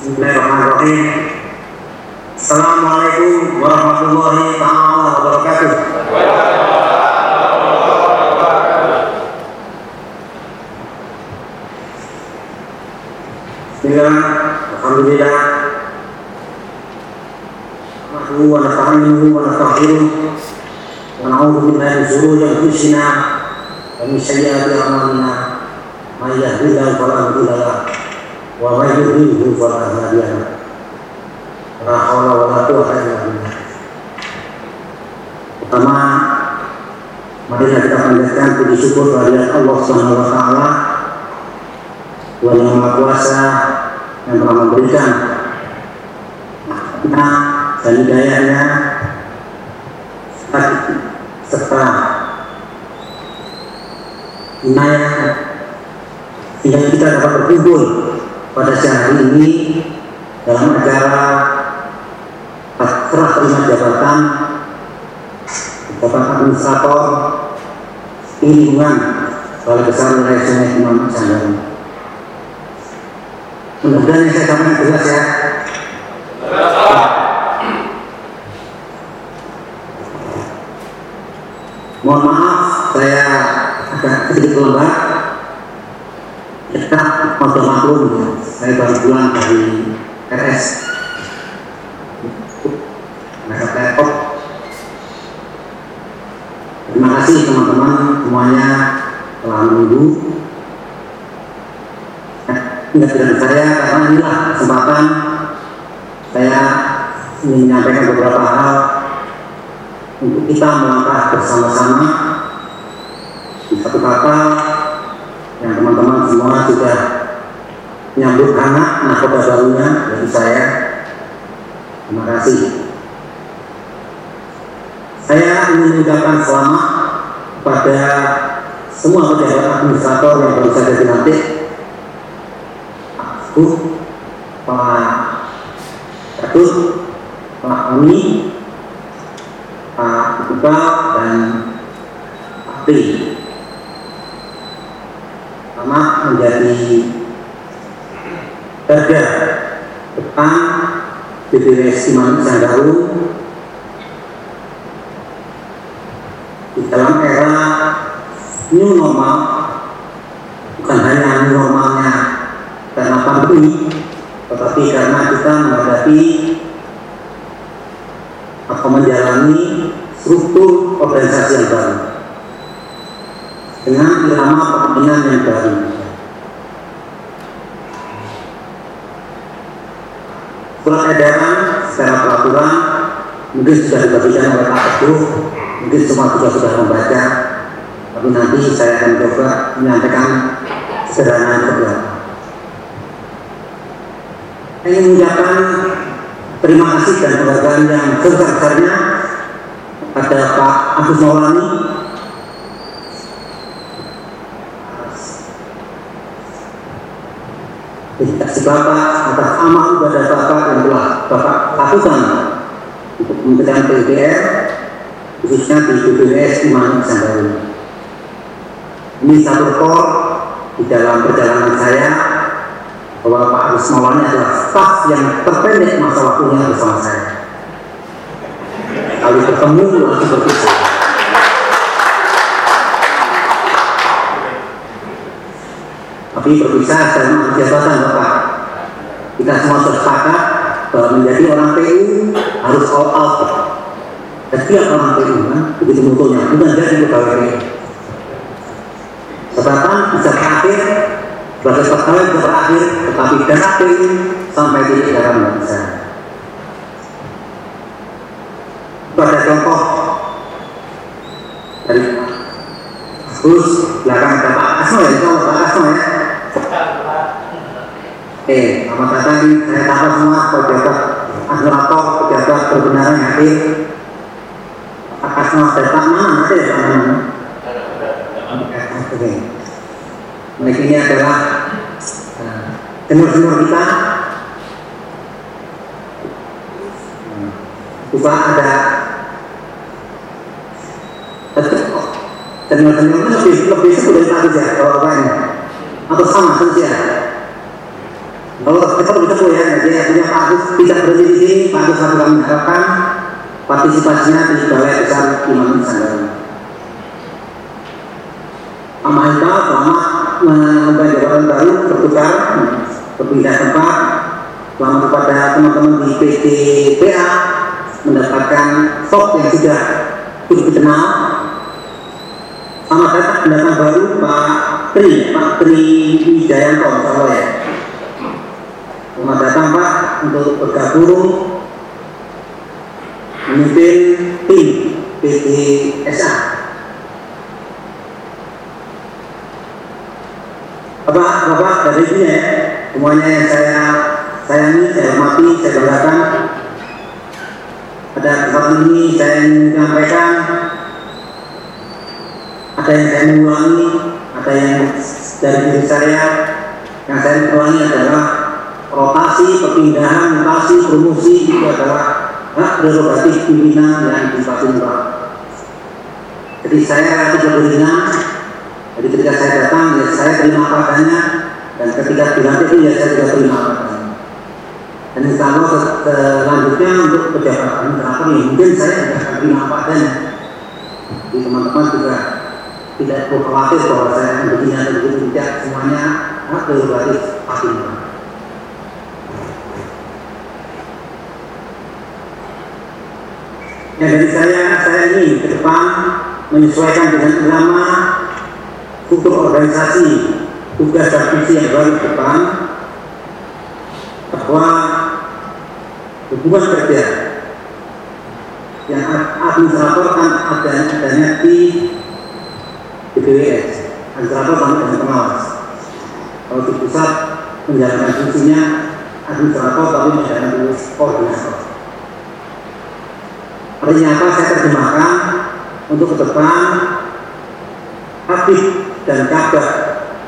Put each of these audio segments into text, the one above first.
Bismillahirrahmanirrahim. Assalamualaikum warahmatullahi taala wabarakatuh. Bismillah, Alhamdulillah. Wa nastaghfiruh wa na'udzu billahi min shururi anfusina wa min sayyiati a'malina. May yahdihillahu quwwata illa billah. Pertama, marilah kita panjatkan puji syukur kehadirat Allah Subhanahu wa taala Tuhan yang Maha Kuasa yang telah memberikan rahmatnya dan hidayahnya serta inayah sehingga kita dapat berkumpul pada siang hari ini dalam acara serah terima jabatan jabatan administrator lingkungan Balai Besar Wilayah Sungai Imam Sanggaru. Mudah-mudahan yang saya sampaikan jelas ya. Mohon maaf saya agak sedikit lembat. Kita motor maklum ya. Saya baru pulang dari RS. Mereka laptop. Terima kasih teman-teman semuanya telah menunggu kehadiran saya karena inilah kesempatan saya menyampaikan beberapa hal untuk kita melangkah bersama-sama di satu kata yang teman-teman semua sudah menyambut hangat nahkoda barunya dari saya. Terima kasih. Saya ingin mengucapkan selamat kepada semua pejabat administrator yang baru saja dilantik. Bu, Pak Ketut, Pak Oni, Pak Iqbal, dan Pak Tri. Pertama menjadi garda depan Imam Sanggaru di dalam era new normal bukan hanya new normalnya karena pandemi, tetapi karena kita menghadapi atau menjalani struktur organisasi yang baru dengan irama kepemimpinan yang baru. Mungkin sudah dibagikan oleh Pak Teguh, mungkin semua juga sudah membaca, tapi nanti saya akan coba menyampaikan sederhana keberatan saya ingin mengucapkan terima kasih dan penghargaan yang sebesar-besarnya kepada Pak Agus Maulani. Dedikasi Bapak atas amal ibadah Bapak yang telah Bapak lakukan Kementerian PUPR khususnya di BPWS Imam Sanggaru. Ini satu rekor di dalam perjalanan saya bahwa Pak Agus Maulani adalah staf yang terpendek masa waktunya bersama saya. Kali bertemu langsung berpisah. Tapi berpisah dalam jabatan Bapak. Kita semua sepakat bahwa menjadi orang PU harus all out. Setiap orang PU kan, begitu mutunya, bukan jadi pegawai PU. Jabatan bisa berakhir sebagai pegawai bisa berakhir, tetapi dana PU sampai di dalam nggak bisa. Itu ada contoh dari terus belakang ada Pak Asno ya, itu Pak Asno ya. Oke, sama tadi saya tahu semua pejabat administrator, pejabat hadir. Pak Asno dan Pak mana ada ya Mana? Oke. Mereka ini adalah senior-senior kita juga ada senior-senior itu lebih lebih dari tadi ya kalau ini atau sama saja Kalau kita bisa ya, jadi artinya Pak Agus tidak berhenti di sini, Pak Agus kami harapkan partisipasinya di Balai Besar Imam Nusantara. Pak Mahita selamat mengemban jabatan baru bertukar berpindah tempat selamat kepada teman-teman di PDPA mendapatkan sok yang sudah cukup dikenal. Selamat datang pendatang baru Pak Tri Pak Tri Wijayanto insya ya selamat datang Pak untuk bergabung memimpin tim PDSA Bapak-bapak dari sini ya, semuanya yang saya sayangi, saya hormati, saya banggakan. Pada kesempatan ini saya ingin menyampaikan ada yang saya mengulangi, ada yang dari diri saya yang saya ulangi adalah rotasi, perpindahan, mutasi, promosi itu adalah hak prerogatif pimpinan yang dipatuhi Jadi saya relatif beriringan jadi ketika saya datang, ya saya terima apa dan ketika dilantik itu ya saya juga terima apa. Dan insya Allah selanjutnya untuk pejabat kenapa ya mungkin saya juga akan terima apa. Jadi teman-teman juga tidak perlu khawatir bahwa saya begini atau begitu tidak semuanya hak prerogatif pasti. Ya dari saya, saya ini ke depan menyesuaikan dengan ulama untuk organisasi tugas dan visi yang baru ke depan bahwa hubungan kerja yang administrator kan ada adanya di BPWS administrator sama dengan pengawas. Kalau di pusat menjalankan fungsinya administrator tapi menjalankan koordinator apa saya terjemahkan untuk ke depan aktif dan kabar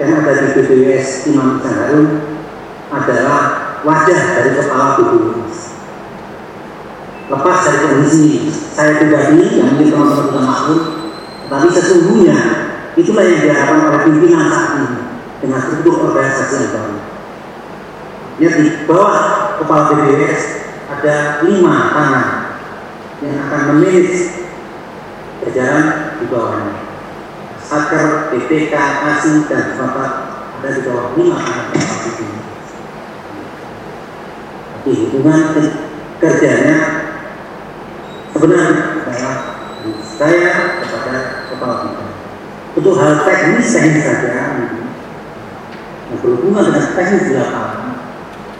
yang ada di BBWS Imam Harun adalah wajah dari kepala BBWS. Lepas dari kondisi saya pribadi yang mungkin teman-teman sudah maklum, tapi sesungguhnya itulah yang diharapkan oleh pimpinan saat ini dengan struktur organisasi yang baru. Ya di bawah kepala BBWS ada lima tangan akan memilih jajaran di bawahnya. Satker, BPK, ASI, dan Bapak ada di bawah lima anak itu. Di hubungan kerjanya sebenarnya adalah saya kepada kepala bidang. Untuk hal teknis teknis saja, yang berhubungan dengan teknis di lapangan,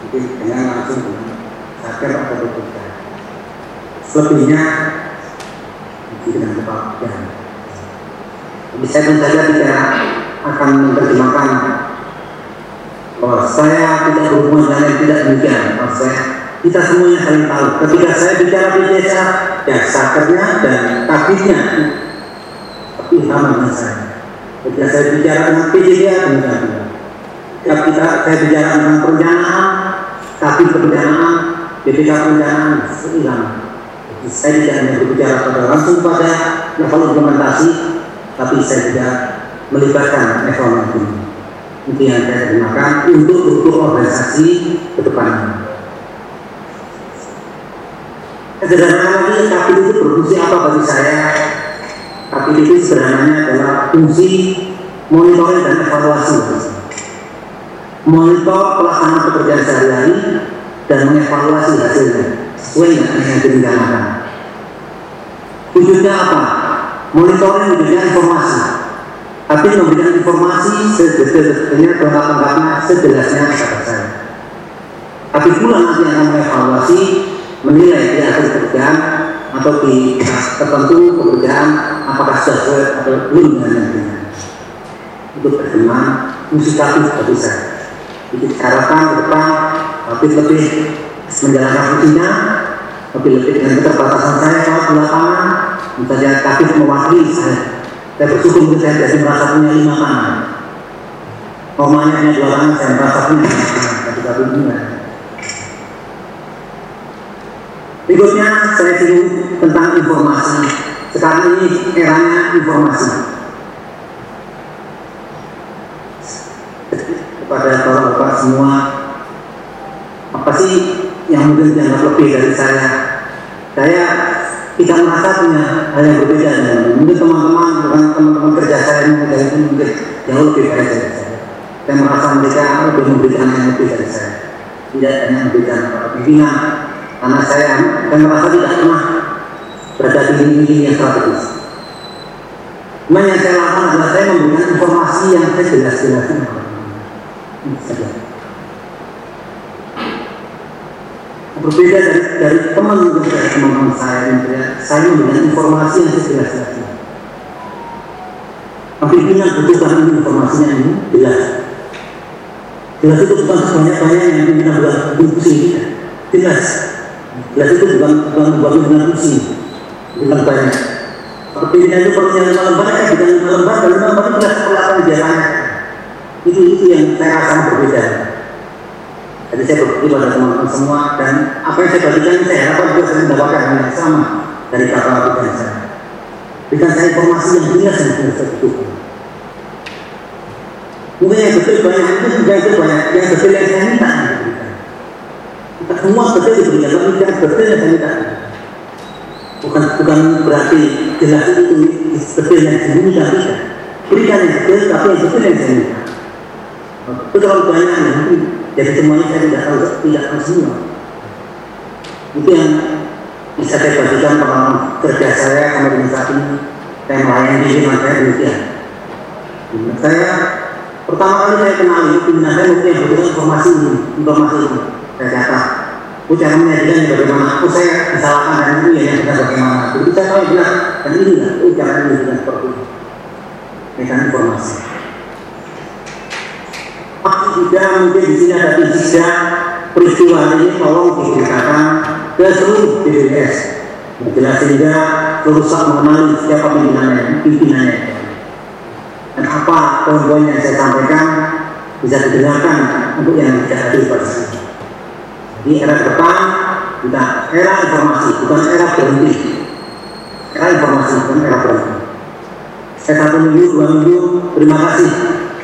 mungkin dengan langsung dengan Satker atau BPK. Dengan kepala bidang. Jadi saya tentu saja tidak akan menerjemahkan bahwa saya tidak berhubungan dengan yang tidak demikian. Bahwa saya kita semuanya saling tahu. Ketika saya bicara di desa, ya sakernya dan kabinnya tapi sama dengan saya. Ketika saya bicara dengan PJDA, juga. Ketika kita, saya bicara tentang perencanaan, tapi perencanaan, BPK perencanaan, seilang. Saya tidak hanya berbicara pada langsung pada level implementasi, tapi saya juga melibatkan ekonomi itu yang saya gunakan untuk untuk organisasi ke depannya. Sederhana lagi, tapi itu berfungsi apa bagi saya? Tapi itu sederhananya adalah fungsi monitoring dan evaluasi. Monitor pelaksanaan pekerjaan sehari-hari dan mengevaluasi hasilnya sesuai dengan yang direncanakan. Tujuannya apa? monitoring memberikan informasi. Tapi memberikan informasi sedetail-detailnya lengkap-lengkapnya sejelasnya kepada saya. Tapi pula nanti akan mengevaluasi menilai di akhir pekerjaan atau di tertentu pekerjaan apakah sesuai atau belum dengan nantinya untuk berkembang musikatif bagi saya. Jadi harapan ke depan lebih lebih menjalankan fungsinya lebih lebih dengan keterbatasan saya kalau di lapangan Misalnya kafir mewakili saya. Saya bersyukur saya jadi merasa punya lima tangan. Omanya punya dua tangan, saya merasa punya lima. Tapi tapi ini Berikutnya saya singgung tentang informasi. Sekarang ini eranya informasi. Kepada bapak-bapak semua, apa sih yang mungkin dianggap lebih dari saya saya tidak merasa punya hal yang berbeda dan mungkin teman-teman bukan teman-teman kerja saya itu mungkin jauh lebih baik dari saya. Saya merasa mereka lebih memberikan yang lebih dari saya. Tidak hanya memberikan pimpinan. Karena saya saya merasa tidak pernah berada di lini yang strategis. Cuma yang saya lakukan adalah saya memberikan informasi yang saya jelas-jelaskan saja. Berbeda dari, dari teman dari teman-teman saya, ya, saya memberikan informasi yang saya jelas-jelaskan. Pimpinan butuhkan informasinya ini jelas. Jelas itu bukan sebanyak-banyak yang pimpinan buat diskusi ini. Jelas. Jelas itu bukan bukan bukan pusing, bukan banyak Pimpinan itu perlu yang lembar, eh bukan lima dan lima jelas perlakuan. Itu itu yang saya rasa berbeda. Jadi saya berbagi pada teman-teman semua dan apa yang saya bagikan saya harapkan juga saya mendapatkan hal yang sama dari kata pikiran saya. Berikan saya informasi yang jelas yang jelas saya butuhkan. Mungkin yang betul banyak itu juga itu banyak yang betul yang saya minta. Kita semua betul diberikan, tapi yang betul yang saya minta bukan bukan berarti jelas itu betul yang sembunyi tapi berikan yang betul tapi yang betul yang saya minta itu terlalu banyak ya jadi semuanya saya tidak tahu tidak tahu semua. Itu yang bisa saya bagikan pengalaman kerja saya sampai dengan saat ini. Saya melayani di rumah saya demikian. Saya pertama kali saya kenal ini pimpinan saya mungkin yang butuh informasi ini informasi ini. Saya catat aku cara menyajikan bagaimana aku saya disalahkan dan itu ya yang benar bagaimana jadi saya tahu benar dan ini lah itu cara menyajikan seperti itu dengan informasi Pasti juga mungkin di sini ada tiga peristiwa ini tolong diceritakan ke seluruh BBS jelas sehingga rusak mengenali siapa pimpinannya pimpinannya. Dan apa poin-poin yang saya sampaikan bisa didengarkan untuk yang tidak hadir pada di era depan kita era informasi bukan era berhenti. Era informasi bukan era berhenti. Saya satu minggu dua minggu terima kasih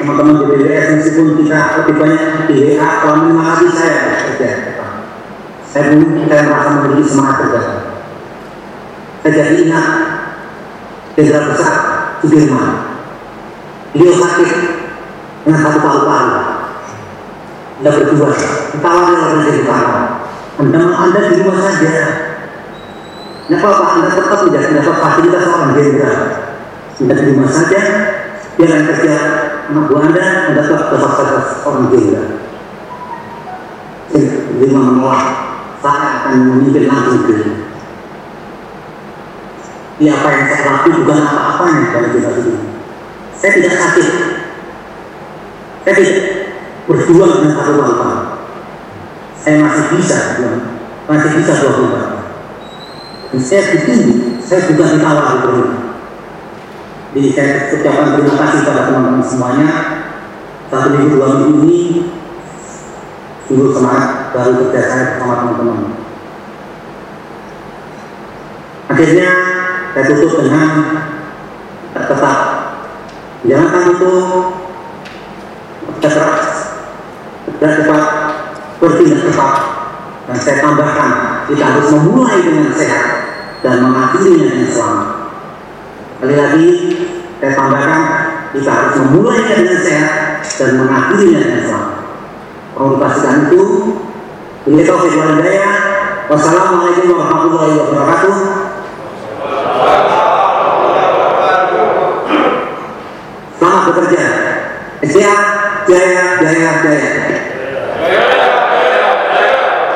teman-teman di BBS meskipun kita lebih banyak di WA kalau saya kerja. Saya pun saya merasa memiliki semangat kerja. Saya jadi ingat Jenderal Besar Sudirman beliau sakit dengan satu paru-paru. Kita berdua ketawa dengan jadi kawan anda, anda di rumah saja. Kenapa Pak? Anda tetap tidak mendapat fasilitas seorang jenderal Anda di rumah saja Biar kerja anak buah Anda Anda tetap dapat fasilitas seorang jenderal Lima menolak Saya akan memimpin langsung ke Ya apa yang saya lakukan bukan apa-apanya dalam jenderal ini Saya tidak sakit Saya tidak berjuang dengan satu bangsa. Saya masih bisa masih bisa berjuang. Dan saya ditunggu, saya juga ditawar di. Jadi saya ucapkan terima kasih pada teman-teman semuanya. Satu minggu dua minggu ini sungguh semangat baru kerja saya bersama teman-teman. Akhirnya saya tutup dengan tetap jangan itu keras dan cepat bertindak cepat dan saya tambahkan kita harus memulai dengan sehat dan mengakhirinya dengan selamat sekali lagi saya tambahkan kita harus memulai dengan sehat dan mengakhirinya dengan selamat pastikan itu ini taufik wal hidayah wassalamualaikum warahmatullahi wabarakatuh Selamat bekerja. Sehat, jaya, jaya, jaya.